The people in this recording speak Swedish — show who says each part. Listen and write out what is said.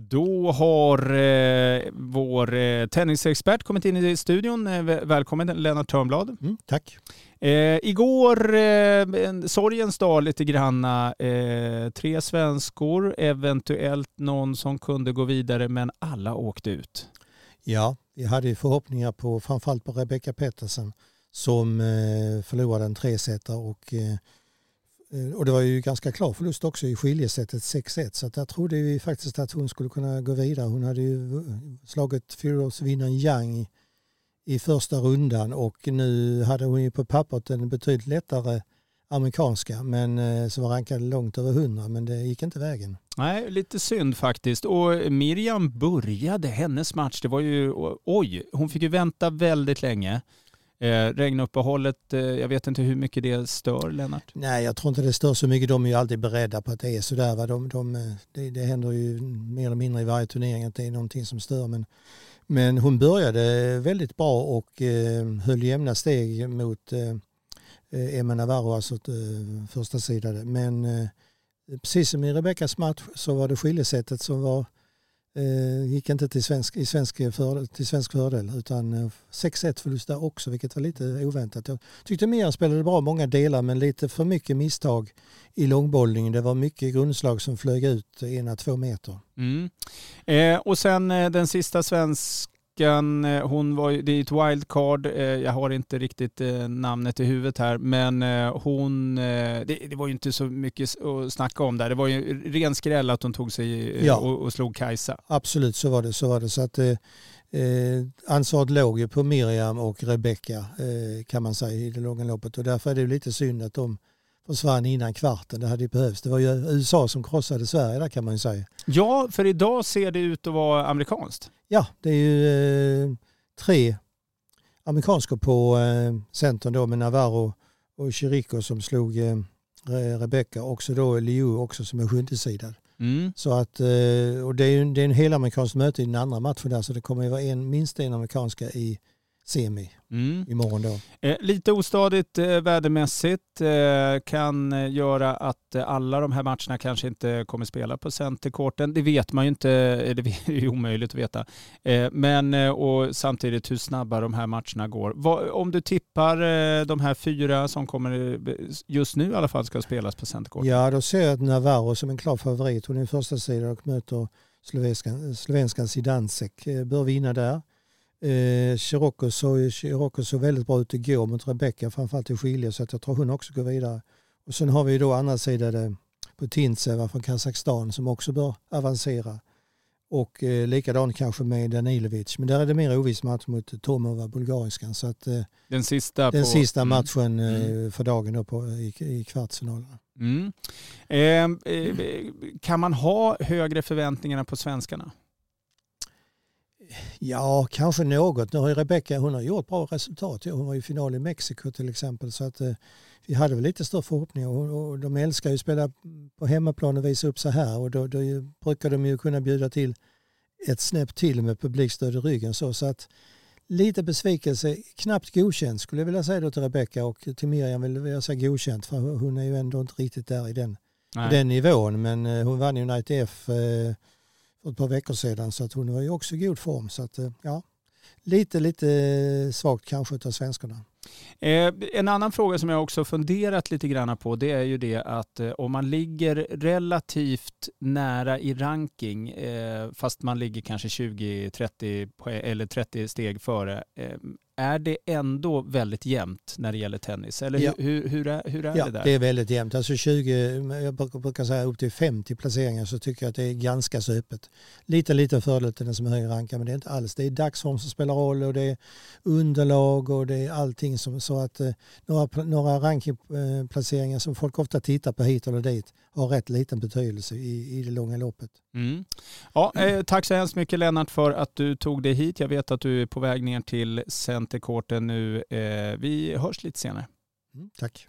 Speaker 1: Då har eh, vår eh, tennisexpert kommit in i studion. Eh, välkommen Lennart Törnblad.
Speaker 2: Mm, tack.
Speaker 1: Eh, igår, eh, sorgens dag lite granna. Eh, tre svenskor, eventuellt någon som kunde gå vidare, men alla åkte ut.
Speaker 2: Ja, vi hade förhoppningar på framförallt på Rebecca Pettersen som eh, förlorade en tresetare och Eh, Eh, och det var ju ganska klar förlust också i skiljesättet 6-1 så att där trodde vi faktiskt att hon skulle kunna gå vidare. Hon hade ju slagit fyraårsvinnaren Yang i första rundan och nu hade hon ju på pappret en betydligt lättare amerikanska men eh, som var rankad långt över 100 men det gick inte vägen.
Speaker 1: Nej, lite synd faktiskt. Och Miriam började hennes match, det var ju, oj, hon fick ju vänta väldigt länge. Eh, regnuppehållet, eh, jag vet inte hur mycket det stör Lennart?
Speaker 2: Nej, jag tror inte det stör så mycket. De är ju alltid beredda på att det är sådär. Va? De, de, eh, det, det händer ju mer eller mindre i varje turnering att det är någonting som stör. Men, men hon började väldigt bra och eh, höll jämna steg mot eh, eh Emma Navarro, alltså eh, första sidan. Men eh, precis som i Rebeckas match så var det skiljesättet som var Eh, Eh, gick inte till svensk, i svensk fördel, till svensk fördel utan eh, 6-1 förlust där också vilket var lite oväntat. Jag tyckte Miriam spelade bra många delar men lite för mycket misstag i långbollningen. Det var mycket grundslag som flög ut ena två meter.
Speaker 1: Mm. Eh, och sen eh, den sista svensk veckan. Eh, hon var, det är ett wildcard, eh, jag har inte riktigt eh, namnet i huvudet här, men hon, det, det var ju inte så mycket att snacka om där. Det var ju ren skräll att hon tog sig ja. och, och slog Kajsa.
Speaker 2: Absolut, så var det. Så var det. Så att, eh, ansvaret låg ju på Miriam och Rebecca eh, kan man säga i det långa loppet och därför är det lite synd att de försvann innan kvarten. Det hade ju behövts. Det var ju USA som krossade Sverige där kan man ju säga.
Speaker 1: Ja, för idag ser det ut att vara amerikanskt.
Speaker 2: Ja, det är ju eh, tre amerikanska på eh, centern då med Navarro och Chirico som slog eh, Rebecca. Också då Liu också som är sjundesidad. Mm. Så att, och det är, ju, det är en helamerikansk möte i den andra matchen där så det kommer ju vara en, minst en amerikanska i semi mm. imorgon då.
Speaker 1: Eh, lite ostadigt eh, vädermässigt eh, kan eh, göra att eh, alla de här matcherna kanske inte kommer spela på centerkorten. Det vet man ju inte, eh, det är ju omöjligt att veta. men och samtidigt hur snabba de här matcherna går. Va, om du tippar de här fyra som kommer just nu i alla fall ska spelas på centerkorten.
Speaker 2: Ja, då ser jag Navarro som en klar favorit. Hon är första sidan och möter slovenskan, slovenskan Sidansek. Bör vinna där. Eh, Chirocco såg, Chirocco såg väldigt bra ut igår mot Rebecca, framförallt i skilje, så att jag tror hon också går vidare. Och sen har vi då andra sidan på Tintseva från Kazakstan som också bör avancera. Och eh, likadant kanske med Danilovic. Men där är det mer oviss match mot Tomova, bulgariskan. Så att, eh,
Speaker 1: den sista,
Speaker 2: den på, sista mm. matchen eh, mm. för dagen då på, i, i kvartsfinalerna.
Speaker 1: Mm. Ehm, eh, kan man ha högre förväntningar på svenskarna?
Speaker 2: Ja, kanske något. Nu har ju Rebecka hon har gjort bra resultat. Hon var i final i Mexiko till exempel. Så att, eh, vi hade väl lite större förhoppningar. Och, och de älskar ju att spela på hemmaplan och visa upp sig här. Och då, då brukar de ju kunna bjuda till ett snäpp till med publikstöd i ryggen. Så, så att lite besvikelse, knappt godkänt skulle jag vilja säga då till Rebecka och till Miriam vill jag säga godkänt för hon är ju ändå inte riktigt där i den, i den nivån. Men eh, hon vann ju en ITF eh, för ett par veckor sedan så att hon var ju också i god form. Så att, eh, ja, lite, lite svagt kanske av svenskarna.
Speaker 1: Eh, en annan fråga som jag också funderat lite grann på det är ju det att eh, om man ligger relativt nära i ranking eh, fast man ligger kanske 20-30 eller 30 steg före eh, är det ändå väldigt jämnt när det gäller tennis? Eller ja. hur, hur, är, hur är
Speaker 2: ja,
Speaker 1: det där?
Speaker 2: det är väldigt jämnt. Alltså 20, jag brukar säga upp till 50 placeringar så tycker jag att det är ganska så öppet. Lite liten fördel till den som är högre rankad men det är inte alls. Det är dagsform som spelar roll och det är underlag och det är allting som så att eh, några, några rankingplaceringar som folk ofta tittar på hit eller dit har rätt liten betydelse i, i det långa loppet.
Speaker 1: Mm. Ja, eh, tack så hemskt mycket Lennart för att du tog dig hit. Jag vet att du är på väg ner till centerkorten nu. Eh, vi hörs lite senare.
Speaker 2: Mm, tack.